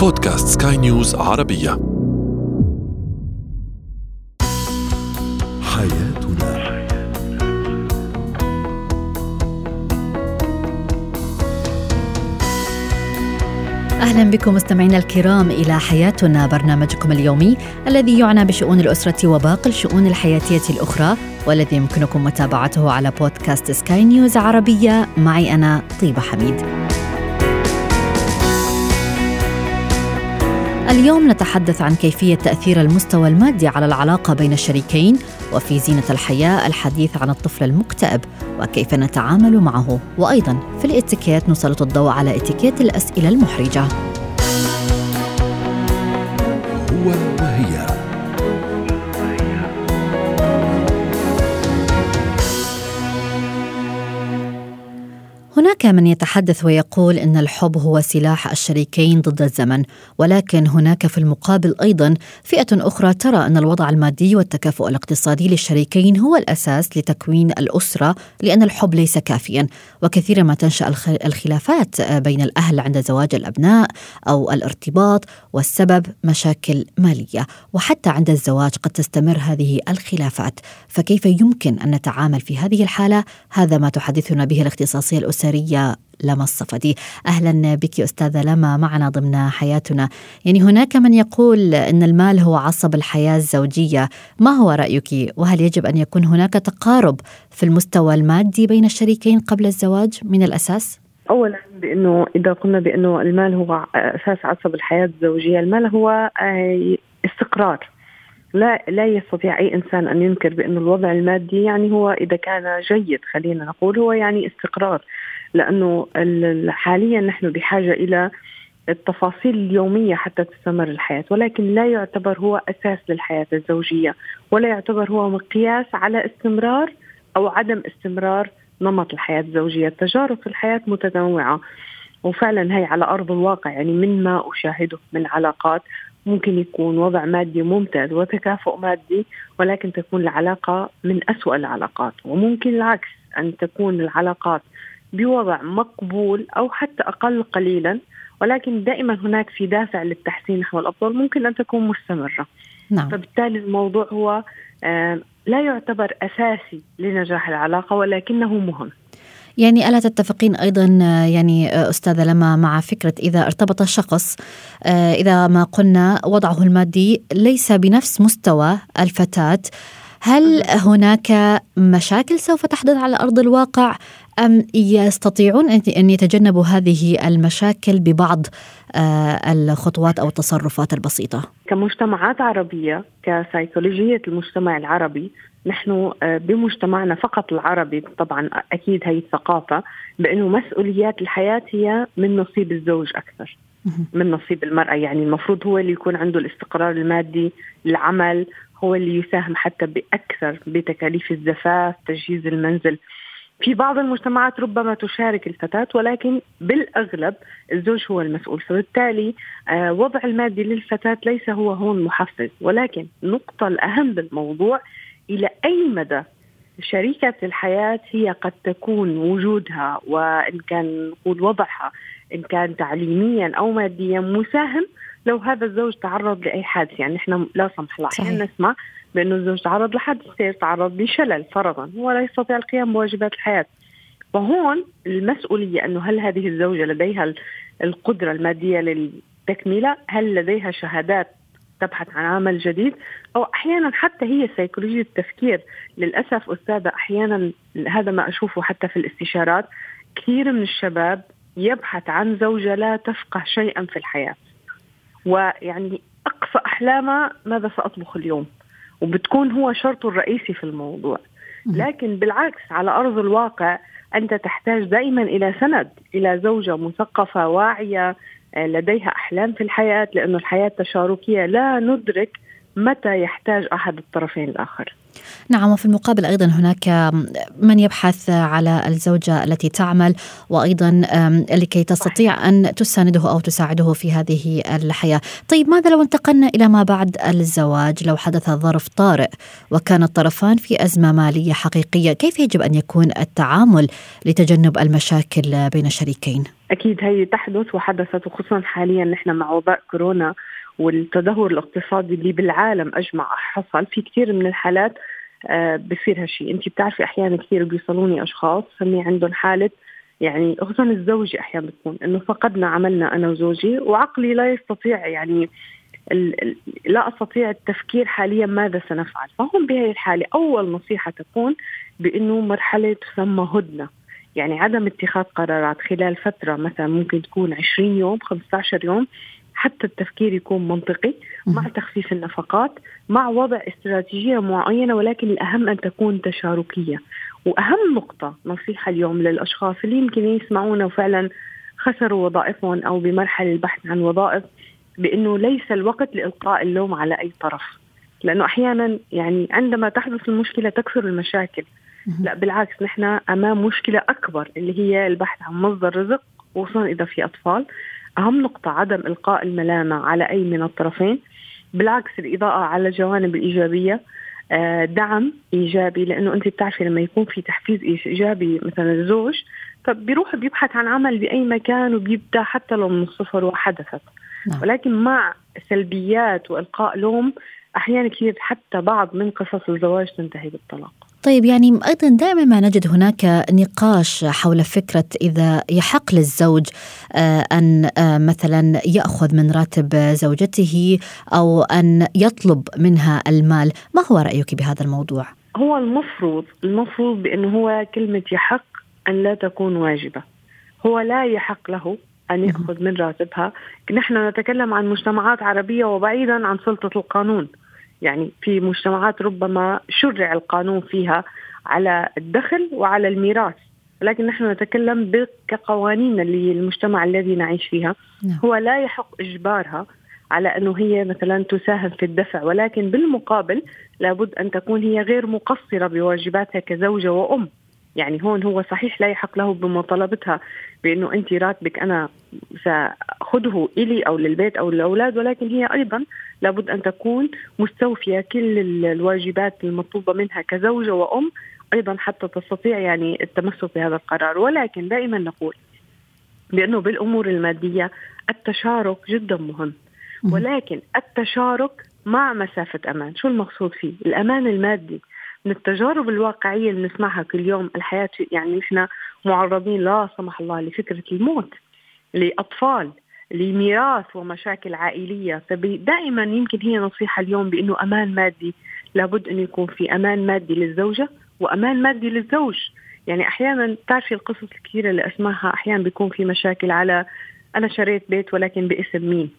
بودكاست سكاي نيوز عربية. حياتنا. أهلا بكم مستمعينا الكرام إلى حياتنا برنامجكم اليومي الذي يعنى بشؤون الأسرة وباقي الشؤون الحياتية الأخرى والذي يمكنكم متابعته على بودكاست سكاي نيوز عربية. معي أنا طيبة حميد. اليوم نتحدث عن كيفية تأثير المستوى المادي على العلاقة بين الشريكين وفي زينة الحياة الحديث عن الطفل المكتئب وكيف نتعامل معه وأيضا في الاتيكيت نسلط الضوء على اتيكيت الأسئلة المحرجة. هو هناك من يتحدث ويقول إن الحب هو سلاح الشريكين ضد الزمن، ولكن هناك في المقابل أيضا فئة أخرى ترى أن الوضع المادي والتكافؤ الاقتصادي للشريكين هو الأساس لتكوين الأسرة لأن الحب ليس كافيا، وكثيرا ما تنشأ الخ- الخلافات بين الأهل عند زواج الأبناء أو الارتباط والسبب مشاكل مالية، وحتى عند الزواج قد تستمر هذه الخلافات، فكيف يمكن أن نتعامل في هذه الحالة؟ هذا ما تحدثنا به الاختصاصية الأسرية لما الصفدي. أهلا بك أستاذة لما معنا ضمن حياتنا. يعني هناك من يقول إن المال هو عصب الحياة الزوجية، ما هو رأيك؟ وهل يجب أن يكون هناك تقارب في المستوى المادي بين الشريكين قبل الزواج من الأساس؟ اولا بأنه إذا قلنا بأنه المال هو أساس عصب الحياة الزوجية، المال هو آه، استقرار. لا لا يستطيع أي إنسان أن ينكر بأنه الوضع المادي يعني هو إذا كان جيد خلينا نقول هو يعني استقرار لأنه ال- حاليا نحن بحاجة إلى التفاصيل اليومية حتى تستمر الحياة ولكن لا يعتبر هو أساس للحياة الزوجية ولا يعتبر هو مقياس على استمرار أو عدم استمرار نمط الحياة الزوجية، التجارب في الحياة متنوعة وفعلا هي على أرض الواقع يعني من ما أشاهده من علاقات ممكن يكون وضع مادي ممتاز وتكافؤ مادي ولكن تكون العلاقة من أسوأ العلاقات وممكن العكس أن تكون العلاقات بوضع مقبول أو حتى أقل قليلا ولكن دائما هناك في دافع للتحسين نحو الأفضل ممكن أن تكون مستمرة. نعم. فبالتالي الموضوع هو آه، لا يعتبر أساسي لنجاح العلاقة ولكنه مهم. يعني ألا تتفقين أيضا آه، يعني آه، أستاذة لما مع فكرة إذا ارتبط الشخص آه، إذا ما قلنا وضعه المادي ليس بنفس مستوى الفتاة هل هناك مشاكل سوف تحدث على أرض الواقع؟ أم يستطيعون أن- يتجنبوا هذه المشاكل ببعض آه، الخطوات أو التصرفات البسيطة؟ كمجتمعات عربية كسيكولوجية المجتمع العربي نحن آه، بمجتمعنا فقط العربي طبعا أكيد هي الثقافة بأنه مسؤوليات الحياة هي من نصيب الزوج أكثر. من نصيب المرأة يعني المفروض هو اللي يكون عنده الاستقرار المادي العمل هو اللي يساهم حتى بأكثر بتكاليف الزفاف تجهيز المنزل في بعض المجتمعات ربما تشارك الفتاة ولكن بالأغلب الزوج هو المسؤول. فبالتالي آه، وضع المادي للفتاة ليس هو هون محفز. ولكن النقطة الأهم بالموضوع إلى أي مدى شريكة الحياة هي قد تكون وجودها وإن كان نقول وضعها إن كان تعليميا أو ماديا مساهم لو هذا الزوج تعرض لأي حادث يعني إحنا لا سمح الله صحيح. أحيانا نسمع بأنه الزوج تعرض لحادث سير تعرض لشلل فرضا هو لا يستطيع القيام بواجبات الحياة. فهون المسؤولية أنه هل هذه الزوجة لديها ال- القدرة المادية للتكملة؟ هل لديها شهادات تبحث عن عمل جديد؟ أو أحيانا حتى هي سيكولوجية التفكير. للأسف أستاذة أحيانا هذا ما أشوفه حتى في الاستشارات كثير من الشباب يبحث عن زوجة لا تفقه شيئا في الحياة. ويعني أقصى أحلامها ماذا سأطبخ اليوم؟ وبتكون هو شرطه الرئيسي في الموضوع. لكن بالعكس على أرض الواقع أنت تحتاج دائما إلى سند إلى زوجة مثقفة واعية آه، لديها أحلام في الحياة لأنه الحياة تشاركية لا ندرك متى يحتاج أحد الطرفين الآخر نعم وفي المقابل أيضا هناك من يبحث على الزوجة التي تعمل وأيضا لكي تستطيع أن تسانده أو تساعده في هذه الحياة. طيب ماذا لو انتقلنا إلى ما بعد الزواج لو حدث ظرف طارئ وكان الطرفان في أزمة مالية حقيقية، كيف يجب أن يكون التعامل لتجنب المشاكل بين الشريكين؟ أكيد هي تحدث وحدثت وخصوصا حاليا نحن مع وباء كورونا والتدهور الاقتصادي اللي بالعالم أجمع حصل في كثير من الحالات آه بصير هالشيء انت بتعرفي أحيانا كثير بيوصلوني أشخاص سمي عندهم حالة يعني خصوصا الزوجي أحيانا بتكون إنه فقدنا عملنا أنا وزوجي وعقلي لا يستطيع يعني لا أستطيع التفكير حاليا ماذا سنفعل. فهم بهذه الحالة أول نصيحة تكون بإنه مرحلة تسمى هدنة. يعني عدم اتخاذ قرارات خلال فترة مثلا ممكن تكون 20 يوم 15 يوم حتى التفكير يكون منطقي مع تخفيف النفقات مع وضع استراتيجية معينة ولكن الأهم أن تكون تشاركية. وأهم نقطة نصيحة اليوم للأشخاص اللي يمكن يسمعونا وفعلا خسروا وظائفهم أو بمرحلة البحث عن وظائف بأنه ليس الوقت لإلقاء اللوم على أي طرف. لأنه أحيانا يعني عندما تحدث المشكلة تكثر المشاكل. لا بالعكس نحن أمام مشكلة أكبر اللي هي البحث عن مصدر رزق وخصوصا إذا في أطفال. أهم نقطة عدم إلقاء الملامة على أي من الطرفين بالعكس الإضاءة على الجوانب الإيجابية آه، دعم إيجابي لأنه أنت بتعرفي لما يكون في تحفيز إيجابي مثلا الزوج فبيروح بيبحث عن عمل بأي مكان وبيبدأ حتى لو من الصفر وحدثت نعم. ولكن مع سلبيات وإلقاء لوم أحيانا كثير حتى بعض من قصص الزواج تنتهي بالطلاق طيب يعني أيضا دائما ما نجد هناك نقاش حول فكرة إذا يحق للزوج آه، أن آه، مثلا يأخذ من راتب زوجته أو أن يطلب منها المال، ما هو رأيك بهذا الموضوع؟ هو المفروض المفروض بانه هو كلمة يحق أن لا تكون واجبة. هو لا يحق له أن يأخذ من راتبها نحن نتكلم عن مجتمعات عربية وبعيدا عن سلطة القانون يعني في مجتمعات ربما شرع القانون فيها على الدخل وعلى الميراث. لكن نحن نتكلم كقوانين اللي المجتمع الذي نعيش فيها. نعم. هو لا يحق إجبارها على أنه هي مثلا تساهم في الدفع. ولكن بالمقابل لابد أن تكون هي غير مقصرة بواجباتها كزوجة وأم. يعني هون هو صحيح لا يحق له بمطالبتها بأنه أنت راتبك أنا ساخذه إلي أو للبيت أو للأولاد ولكن هي أيضا لابد أن تكون مستوفية كل الواجبات المطلوبة منها كزوجة وأم أيضا حتى تستطيع يعني التمسك بهذا القرار. ولكن دائما نقول بأنه بالأمور المادية التشارك جدا مهم. ولكن التشارك مع مسافة أمان. شو المقصود فيه؟ الأمان المادي. من التجارب الواقعية اللي نسمعها كل يوم الحياة يعني نحن معرضين لا سمح الله لفكرة الموت لأطفال لميراث ومشاكل عائلية. فدائما يمكن هي نصيحة اليوم بأنه أمان مادي. لابد أن يكون في أمان مادي للزوجة وأمان مادي للزوج. يعني أحيانا تعرفي القصص الكثيرة اللي أسمعها أحيانا بيكون في مشاكل على أنا شريت بيت ولكن باسم مين.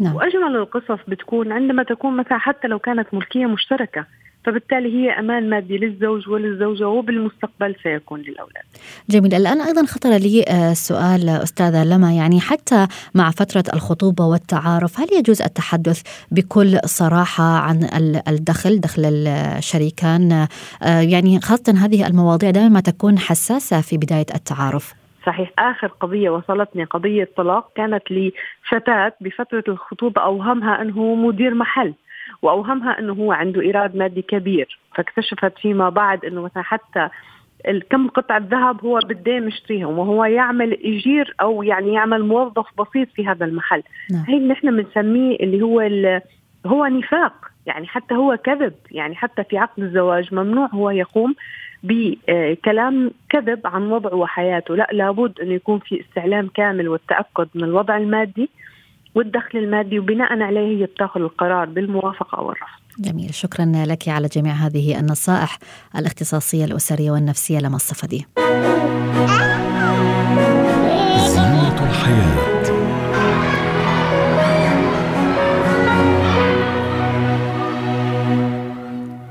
نعم. وأجمل القصص بتكون عندما تكون مثلا حتى لو كانت ملكية مشتركة. فبالتالي هي أمان مادي للزوج وللزوجة وبالمستقبل سيكون للأولاد. جميل، الآن أيضا خطر لي آه، سؤال أستاذة لما يعني حتى مع فترة الخطوبة والتعارف هل يجوز التحدث بكل صراحة عن الدخل دخل الشريكان آه، يعني خاصة هذه المواضيع دائما ما تكون حساسة في بداية التعارف. صحيح آخر قضية وصلتني قضية طلاق كانت لفتاه بفترة الخطوبة أوهمها أنه مدير محل وأوهمها إنه هو عنده إيراد مادي كبير. فاكتشفت فيما بعد إنه مثلا حتى كم قطعة ذهب هو بده يشتريهم وهو يعمل يجير أو يعني يعمل موظف بسيط في هذا المحل. نعم. هي نحن بنسميه اللي هو هو نفاق. يعني حتى هو كذب. يعني حتى في عقد الزواج ممنوع هو يقوم بكلام كذب عن وضعه وحياته. لا لابد أن يكون في استعلام كامل والتأكد من الوضع المادي. والدخل المادي وبناء عليه هي بتاخذ القرار بالموافقة أو الرفض. جميل شكرا لك على جميع هذه النصائح الاختصاصية الأسرية والنفسية لما الصفدي. زينة الحياة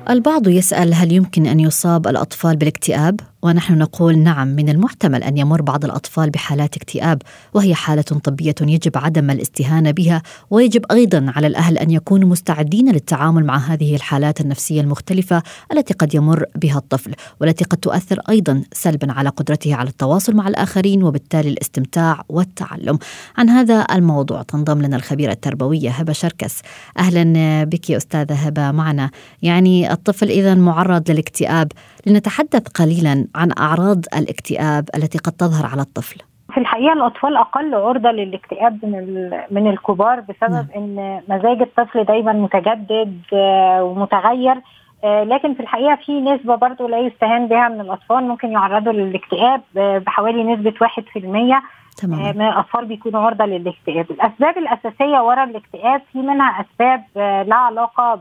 البعض يسأل هل يمكن أن يصاب الأطفال بالاكتئاب؟ ونحن نقول نعم من المحتمل أن يمر بعض الأطفال بحالات اكتئاب وهي حالة طبية يجب عدم الاستهانة بها ويجب أيضا على الأهل أن يكونوا مستعدين للتعامل مع هذه الحالات النفسية المختلفة التي قد يمر بها الطفل والتي قد تؤثر أيضا سلبا على قدرته على التواصل مع الآخرين وبالتالي الاستمتاع والتعلم. عن هذا الموضوع تنضم لنا الخبيرة التربوية هبة شركس. أهلا بك أستاذة هبة معنا. يعني الطفل اذا معرض للاكتئاب لنتحدث قليلا عن أعراض الاكتئاب التي قد تظهر على الطفل في الحقيقة الأطفال أقل عرضة للاكتئاب من من الكبار بسبب نعم. إن مزاج الطفل دايما متجدد آه، ومتغير آه، لكن في الحقيقة في نسبة برضه لا يستهان بها من الأطفال ممكن يعرضوا للاكتئاب آه، بحوالي نسبة 100% تمام. من الأطفال بيكونوا عرضة للاكتئاب الأسباب الأساسية وراء الاكتئاب في منها أسباب لها علاقة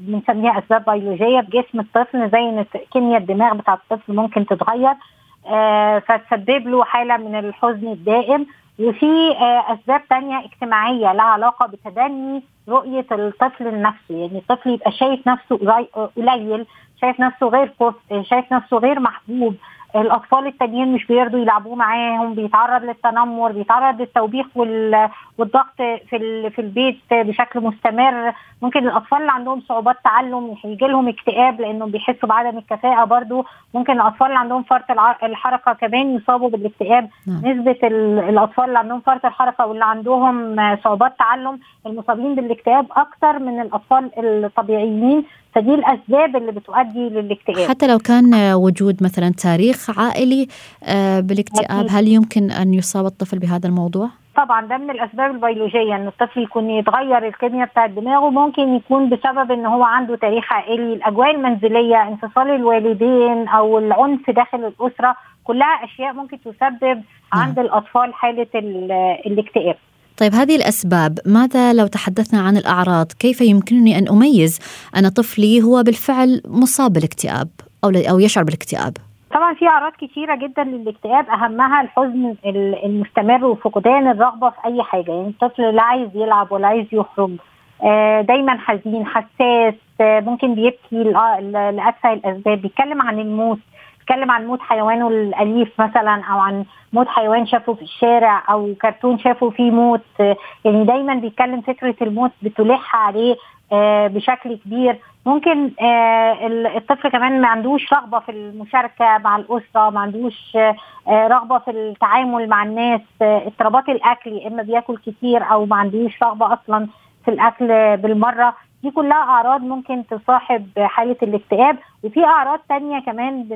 بنسميها أسباب بيولوجية بجسم الطفل زي إن كيمياء الدماغ بتاع الطفل ممكن تتغير آه فتسبب له حالة من الحزن الدائم. وفي آه أسباب تانية اجتماعية لها علاقة بتدني رؤية الطفل لنفسه يعني الطفل يبقى شايف نفسه قليل شايف نفسه غير كفء شايف نفسه غير محبوب. الأطفال التانيين مش بيرضوا يلعبوه معاهم بيتعرض للتنمر بيتعرض للتوبيخ والضغط في في البيت بشكل مستمر. ممكن الأطفال اللي عندهم صعوبات تعلم يجي لهم اكتئاب لأنهم بيحسوا بعدم الكفاءة برضو. ممكن الأطفال اللي عندهم فرط الحركة كمان يصابوا بالاكتئاب. نعم. نسبة الأطفال اللي عندهم فرط الحركة واللي عندهم صعوبات تعلم المصابين بالاكتئاب أكثر من الأطفال الطبيعيين. فدي الأسباب اللي بتؤدي للاكتئاب حتى لو كان وجود مثلا تاريخ عائلي آه، بالاكتئاب هل يمكن أن يصاب الطفل بهذا الموضوع؟ طبعا ده من الأسباب البيولوجية إن الطفل يكون يتغير الكيمياء بتاعت دماغه ممكن يكون بسبب إن هو عنده تاريخ عائلي الأجواء المنزلية انفصال الوالدين أو العنف داخل الأسرة كلها أشياء ممكن تسبب نعم. عند الأطفال حالة الاكتئاب طيب هذه الأسباب. ماذا لو تحدثنا عن الأعراض؟ كيف يمكنني أن أميز أن طفلي هو بالفعل مصاب بالاكتئاب أو, أو يشعر بالاكتئاب؟ طبعا في أعراض كثيره جدا للاكتئاب. أهمها الحزن المستمر وفقدان الرغبة في أي حاجة. يعني الطفل لا عايز يلعب ولا عايز يخرج. آه، دايما حزين حساس. آه، ممكن بيبكي لأسفل الأسباب. بيتكلم عن الموت. بيتكلم عن موت حيوانه الأليف مثلا أو عن موت حيوان شافه في الشارع أو كرتون شافه فيه موت. يعني دايما بيتكلم فكرة الموت بتلح عليه آه، بشكل كبير. ممكن آه، الطفل كمان ما عندوش رغبة في المشاركة مع الأسرة ما عندوش آه، رغبة في التعامل مع الناس. اضطرابات الأكل يا إما بياكل كتير أو ما عندوش رغبة أصلا في الأكل بالمرة. دي كلها أعراض ممكن تصاحب حالة الاكتئاب وفي أعراض تانية كمان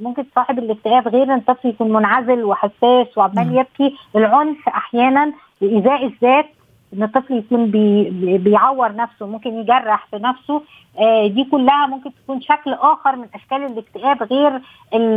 ممكن تصاحب الاكتئاب غير إن الطفل يكون منعزل وحساس وعمال يبكي. العنف أحيانا وايذاء الذات إن الطفل يكون بي بيعور نفسه ممكن يجرح في نفسه. آه دي كلها ممكن تكون شكل آخر من أشكال الاكتئاب غير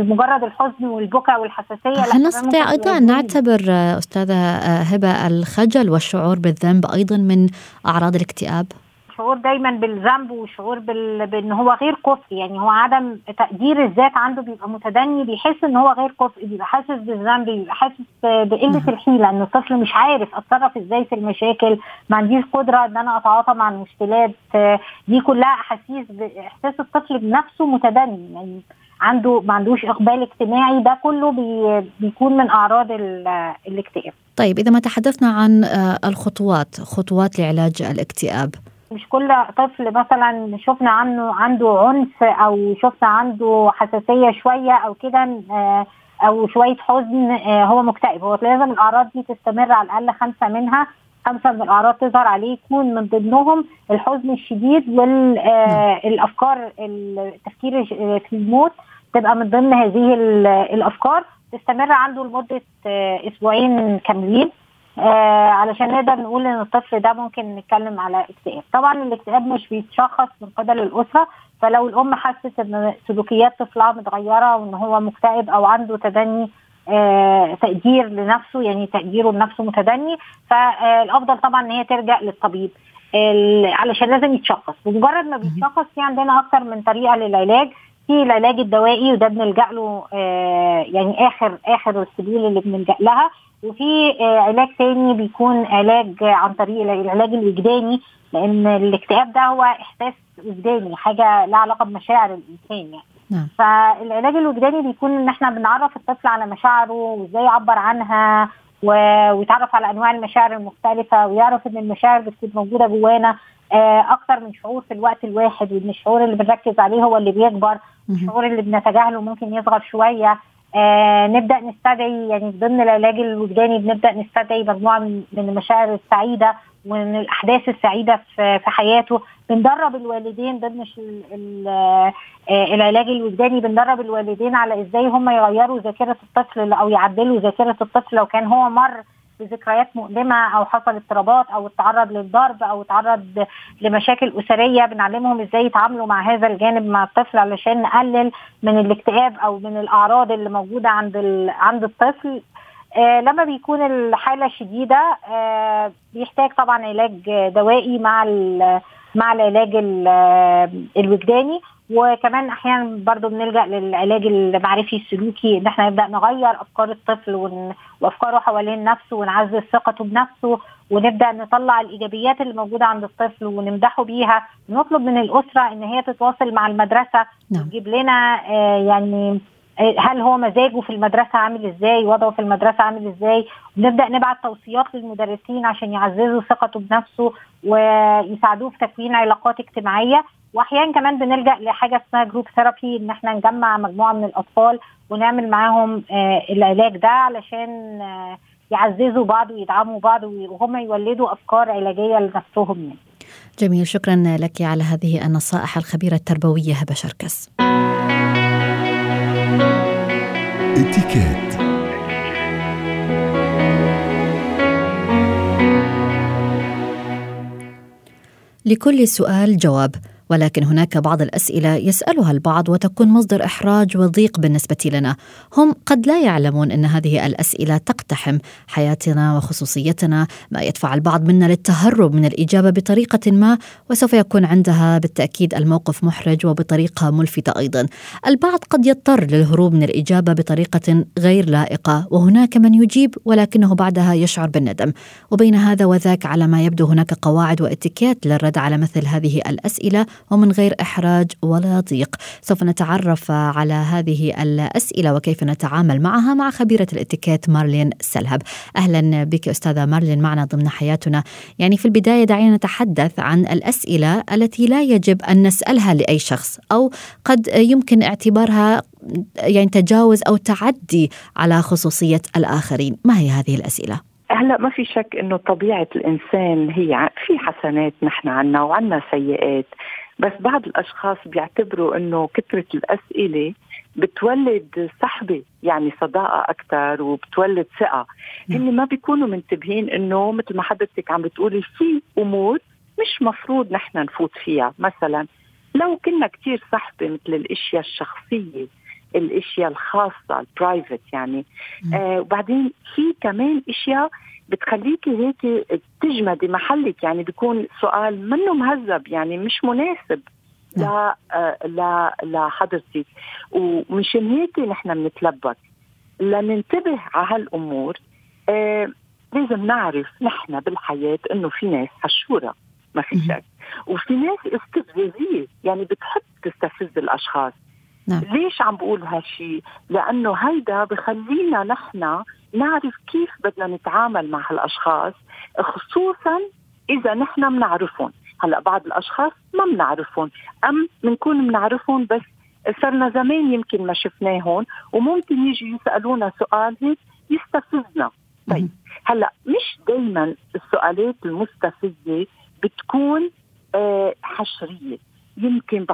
مجرد الحزن والبكاء والحساسية. هل نستطيع أيضا أن نعتبر أستاذة هبة الخجل والشعور بالذنب أيضا من أعراض الاكتئاب؟ شعور دايما بالذنب وشعور بال... بإن هو غير كفء يعني هو عدم تقدير الذات عنده بيبقى متدني بيحس إن هو غير كفء بيبقى حاسس بالذنب بيبقى حاسس بقلة الحيلة إن الطفل مش عارف أتصرف إزاي في المشاكل ما عنديش قدرة إن أنا أتعاطى مع المشكلات. دي كلها أحاسيس إحساس الطفل بنفسه متدني. يعني عنده ما عندوش إقبال اجتماعي ده كله بي بيكون من أعراض الاكتئاب. طيب إذا ما تحدثنا عن آه، الخطوات خطوات لعلاج الاكتئاب. مش كل طفل مثلا شفنا عنه عنده عنف أو شفنا عنده حساسية شوية أو كده آه، أو شوية حزن آه، هو مكتئب. هو لازم الأعراض دي تستمر على الأقل خمسة منها. خمسة من الأعراض تظهر عليه يكون من ضمنهم الحزن الشديد والافكار آه، التفكير في الموت تبقى من ضمن هذه الأفكار. تستمر عنده لمدة أسبوعين كاملين. آه علشان نقدر نقول إن الطفل ده ممكن نتكلم على اكتئاب. طبعا الاكتئاب مش بيتشخص من قبل الأسرة فلو الأم حست إن سلوكيات طفلها متغيرة وإن هو مكتئب أو عنده تدني آه تقدير لنفسه يعني تقديره لنفسه متدني فالأفضل طبعا إن هي تلجا للطبيب. علشان لازم يتشخص. بمجرد ما بيتشخص في عندنا أكثر من طريقة للعلاج. في العلاج الدوائي وده بنلجأ له آه يعني اخر آخر السبيل اللي بنلجأ لها. وفي آه، علاج تاني بيكون علاج عن طريق العلاج الوجداني لأن الاكتئاب ده هو إحساس وجداني حاجة لها علاقة بمشاعر الإنسان يعني. نعم. فالعلاج الوجداني بيكون إن إحنا بنعرف الطفل على مشاعره وإزاي يعبر عنها ويتعرف على أنواع المشاعر المختلفة ويعرف إن المشاعر بتكون موجودة جوانا آه، أكتر من شعور في الوقت الواحد وإن الشعور اللي بنركز عليه هو اللي بيكبر الشعور اللي بنتجاهله ممكن يصغر شوية. آه نبدأ نستدعي يعني ضمن العلاج الوجداني بنبدأ نستدعي مجموعة من المشاعر السعيدة ومن الأحداث السعيدة في, في حياته. بندرب الوالدين ضمن العلاج الوجداني. بندرب الوالدين على إزاي هم يغيروا ذاكرة الطفل أو يعدلوا ذاكرة الطفل لو كان هو مر بذكريات مؤلمة أو حصل اضطرابات أو اتعرض للضرب أو اتعرض لمشاكل أسرية بنعلمهم إزاي يتعاملوا مع هذا الجانب مع الطفل علشان نقلل من الاكتئاب أو من الأعراض اللي موجودة عند عند الطفل. آه لما بيكون الحالة شديدة آه بيحتاج طبعا علاج دوائي مع مع العلاج الوجداني. وكمان أحيانا برضو بنلجأ للعلاج المعرفي السلوكي إن إحنا نبدأ نغير أفكار الطفل ون... وأفكاره حوالين نفسه ونعزز ثقته بنفسه ونبدأ نطلع الإيجابيات اللي موجودة عند الطفل ونمدحه بيها نطلب من الأسرة إن هي تتواصل مع المدرسة نعم. وتجيب لنا آه يعني هل هو مزاجه في المدرسة عامل إزاي وضعه في المدرسة عامل إزاي ونبدا نبعت توصيات للمدرسين عشان يعززوا ثقته بنفسه ويساعدوه في تكوين علاقات اجتماعية وأحيانا كمان بنلجأ لحاجة اسمها group therapy إن إحنا نجمع مجموعة من الأطفال ونعمل معاهم آه العلاج ده علشان آه يعززوا بعض ويدعموا بعض وهم يولدوا أفكار علاجية لنفسهم يعني. جميل شكرا لك على هذه النصائح الخبيرة التربوية هبة شركس. اتكات لكل سؤال جواب. ولكن هناك بعض الأسئلة يسألها البعض وتكون مصدر إحراج وضيق بالنسبة لنا. هم قد لا يعلمون إن هذه الأسئلة تقتحم حياتنا وخصوصيتنا. ما يدفع البعض منا للتهرب من الإجابة بطريقة ما وسوف يكون عندها بالتأكيد الموقف محرج وبطريقة ملفتة أيضا. البعض قد يضطر للهروب من الإجابة بطريقة غير لائقة وهناك من يجيب ولكنه بعدها يشعر بالندم. وبين هذا وذاك على ما يبدو هناك قواعد واتيكيت للرد على مثل هذه الأسئلة ومن غير إحراج ولا ضيق. سوف نتعرف على هذه الأسئلة وكيف نتعامل معها مع خبيرة الاتيكيت مارلين سلهب. أهلا بك أستاذة مارلين معنا ضمن حياتنا. يعني في البداية دعينا نتحدث عن الأسئلة التي لا يجب أن نسألها لأي شخص أو قد يمكن اعتبارها يعني تجاوز أو تعدي على خصوصية الآخرين. ما هي هذه الأسئلة؟ هلا ما في شك إنه طبيعة الإنسان هي في حسنات نحن عنا وعنا سيئات. بس بعض الأشخاص بيعتبروا إنه كثرة الأسئلة بتولد صحبه يعني صداقة أكثر وبتولد ثقة. هن ما بيكونوا منتبهين إنه مثل ما حضرتك عم بتقولي في أمور مش مفروض نحن نفوت فيها. مثلا لو كنا كثير صحبه مثل الأشياء الشخصية الأشياء الخاصة البرايفت يعني. آه وبعدين في كمان أشياء بتخليكي هيك تجمدي محلك يعني بيكون سؤال منه مهذب يعني مش مناسب لا لا لحضرتك ومشان هيك نحن بنتلبك لننتبه على هالأمور آه لازم نعرف نحن بالحياة إنه في ناس حشوره ما في شك. وفي ناس استفزازية يعني بتحب تستفز الأشخاص. نعم. ليش عم بقول هالشيء؟ لأنه هيدا بخلينا نحن نعرف كيف بدنا نتعامل مع هالأشخاص خصوصا إذا نحن بنعرفهم، هلأ بعض الأشخاص ما بنعرفهم أم بنكون بنعرفهم بس صرنا زمان يمكن ما شفناهم وممكن يجي يسألونا سؤال هيك يستفزنا. طيب هلأ مش دائما السؤالات المستفزة بتكون آه حشرية. يمكن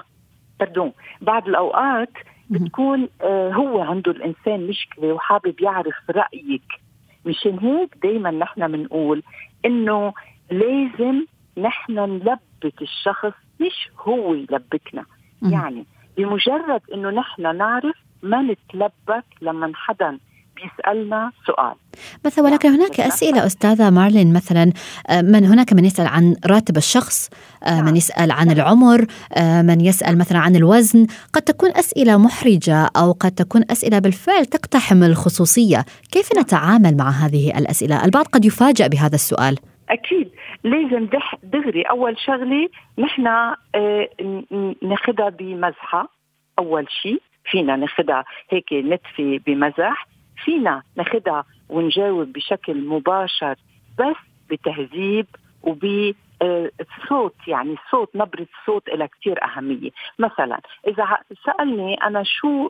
بردون. بعض الأوقات بتكون آه هو عنده الإنسان مشكلة وحابب يعرف رأيك. مشان هيك دائما نحن بنقول إنه لازم نحن نلبك الشخص مش هو يلبكنا. يعني بمجرد إنه نحن نعرف ما نتلبك لما حدا بيسألنا سؤال. مثلا ولكن هناك أسئلة أستاذة مارلين مثلا آه، من هناك من يسأل عن راتب الشخص آه، من نعم. يسأل عن العمر آه، من يسأل مثلا عن الوزن. قد تكون أسئلة محرجة أو قد تكون أسئلة بالفعل تقتحم الخصوصية. كيف نعم. نتعامل مع هذه الأسئلة؟ البعض قد يفاجأ بهذا السؤال. أكيد. لازم دغري. أول شغلة نحن ناخذها بمزحة. أول شيء فينا ناخذها هيك نتفي بمزح. فينا ناخدها ونجاوب بشكل مباشر بس بتهذيب وب الصوت يعني الصوت نبرة الصوت لها كثير أهمية. مثلا إذا سألني أنا شو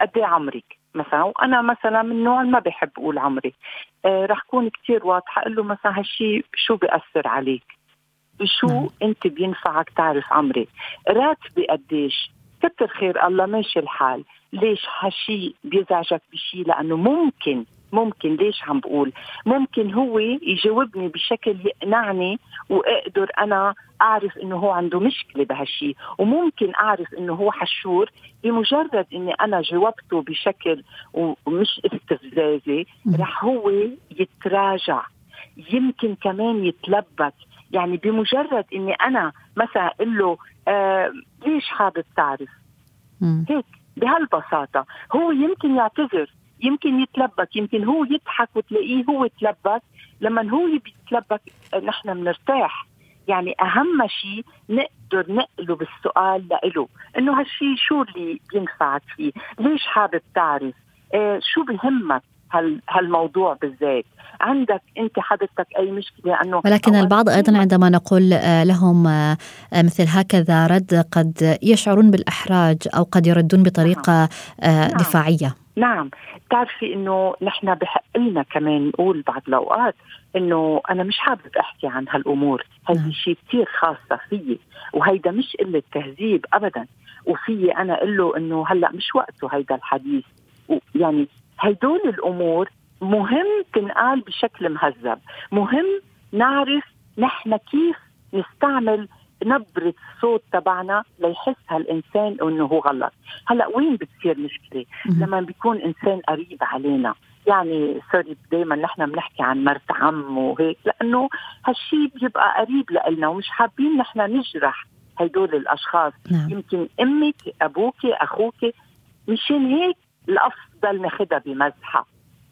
قد إيه عمرك؟ مثلا وأنا مثلا من نوع ما بحب أقول عمري. رح كون كثير واضحة أقول له مثلا هالشيء شو بيأثر عليك؟ بشو نعم. أنت بينفعك تعرف عمري راتبي قديش؟ كتر خير الله ماشي الحال. ليش هالشي بيزعجك بشي؟ لأنه ممكن ممكن ليش عم بقول؟ ممكن هو يجاوبني بشكل يقنعني وأقدر أنا أعرف إنه هو عنده مشكلة بهالشيء وممكن أعرف إنه هو حشور بمجرد إني أنا جاوبته بشكل ومش استفزازي رح هو يتراجع. يمكن كمان يتلبك. يعني بمجرد إني أنا مثلا أقول له آه ليش حابب تعرف؟ هيك. بهالبساطة. هو يمكن يعتذر يمكن يتلبك يمكن هو يضحك وتلاقيه هو تلبك لما هو بيتلبك نحن بنرتاح. يعني أهم شيء نقدر نقله بالسؤال لإله. إنه هالشيء شو اللي بينفعك فيه؟ ليش حابب تعرف؟ آه شو بهمك؟ هالموضوع بالذات. عندك انت حضرتك أي مشكلة؟ انه ولكن البعض أيضا عندما نقول آه، لهم آه، مثل هكذا رد قد يشعرون بالأحراج أو قد يردون بطريقة نعم. نعم. دفاعية. نعم. بتعرفي إنه نحن بحق لنا كمان نقول بعض الأوقات إنه أنا مش حابب أحكي عن هالأمور. هذا نعم. شيء كثير خاصة فيي وهيدا مش قلة تهذيب ابدا. وفي أنا أقول له إنه هلأ مش وقته هيدا الحديث. يعني هدول الأمور مهم تنقال بشكل مهذب. مهم نعرف نحن كيف نستعمل نبرة الصوت تبعنا ليحس هالإنسان إنه هو غلط. هلأ وين بتصير مشكلة؟ لما بيكون إنسان قريب علينا. يعني سوري دائما نحن بنحكي عن مرت عم وهيك. لأنه هالشي بيبقى قريب لنا ومش حابين نحن نجرح هدول الأشخاص. نعم. يمكن أمك أبوك أخوك. مشان هيك الأفضل ناخدها بمزحة.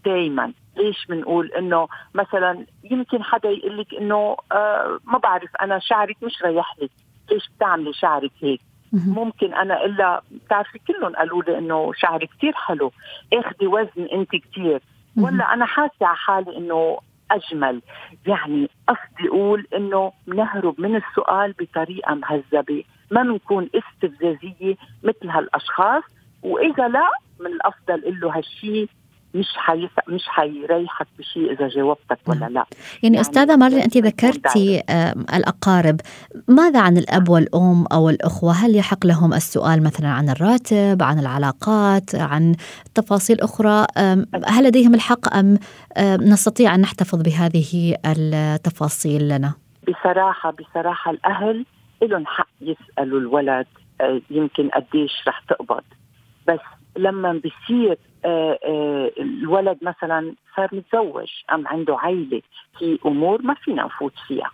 دائما ليش بنقول إنه مثلا يمكن حدا يقول لك إنه آه ما بعرف أنا شعرك مش ريح لك. ليش بتعملي شعرك هيك؟ ممكن أنا إلا بتعرفي كلهم قالوا لي إنه شعرك كثير حلو. اخذي وزن أنت كثير ولا أنا حاسة على حالي إنه أجمل. يعني قصدي أقول إنه نهرب من السؤال بطريقة مهذبة. ما بنكون استفزازية مثل هالأشخاص. وإذا لا من الأفضل له هالشيء مش حيس... مش حيريحك بشيء إذا جاوبتك ولا لا. يعني, يعني أستاذة مارلين أنت ذكرتي الأقارب. ماذا عن الأب والأم أو الأخوة؟ هل يحق لهم السؤال مثلا عن الراتب عن العلاقات عن تفاصيل أخرى؟ هل لديهم الحق أم نستطيع أن نحتفظ بهذه التفاصيل لنا؟ بصراحه بصراحة الأهل لهم حق يسألوا الولد آه، يمكن قديش رح تقبض. بس لما بصير آه، آه، الولد مثلا صار متزوج أم عنده عائله في أمور ما فينا نفوت فيها.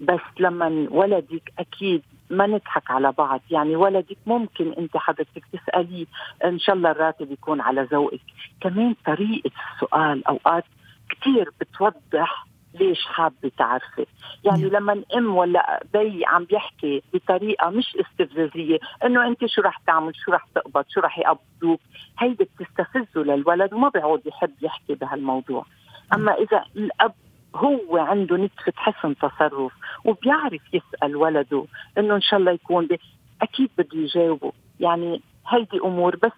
بس لما ولدك أكيد ما نضحك على بعض. يعني ولدك ممكن أنت حضرتك تسأليه إن شاء الله الراتب يكون على ذوقك. كمان طريقة السؤال أوقات كثير بتوضح ليش حابة تعرفي؟ يعني نعم. لما ام ولا بَي عم بيحكي بطريقة مش استفزازية إنه أنت شو رح تعمل؟ شو رح تقبض؟ شو رح يقبضوك؟ هيدي بتستفزه للولد وما بيعود يحب يحكي بهالموضوع. أما إذا الأب هو عنده نتفة حسن تصرف وبيعرف يسأل ولده إنه إن شاء الله يكون بي أكيد بده يجاوبه. يعني هيدي أمور بس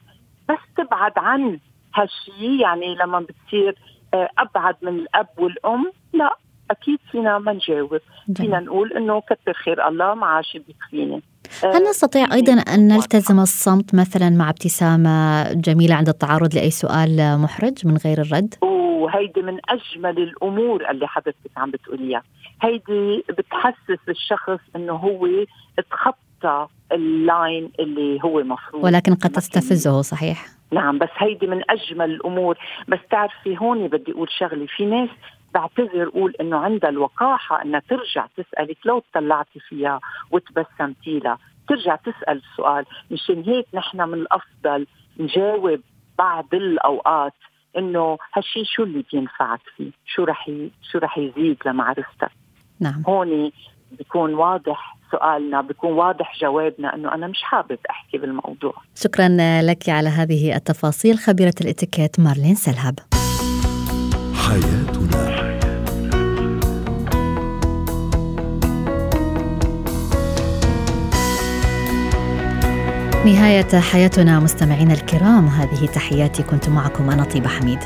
بس تبعد عن هالشيء يعني لما بتصير أبعد من الأب والأم؟ لا أكيد فينا ما نجاوب. فينا نقول إنه كثر خير الله ما عاش بيكفيني آه، هل نستطيع أيضا أن نلتزم الصمت مثلا مع ابتسامة جميلة عند التعرض لأي سؤال محرج من غير الرد؟ وهيدي من أجمل الأمور اللي حضرتك عم بتقوليها، هيدي بتحسس الشخص إنه هو تخطى اللاين اللي هو مفروض. ولكن قد تستفزه صحيح. نعم بس هيدي من أجمل الأمور. بس تعرفي هون بدي أقول شغلة. في ناس بعتذر أقول إنه عندها الوقاحة إنها ترجع تسالك لو طلعتي فيها وتبسمتي لها ترجع تسأل السؤال مشان هيك نحن من الأفضل نجاوب بعض الأوقات إنه هالشيء شو اللي بينفعك فيه؟ شو رح شو رح يزيد لمعرفتك؟ نعم. هون بيكون واضح سؤالنا بيكون واضح جوابنا إنه أنا مش حابب أحكي بالموضوع. شكرا لك على هذه التفاصيل خبيرة الاتيكيت مارلين سلهب. حياتنا. نهاية حياتنا مستمعينا الكرام هذه تحياتي كنت معكم أنا طيبة حميد.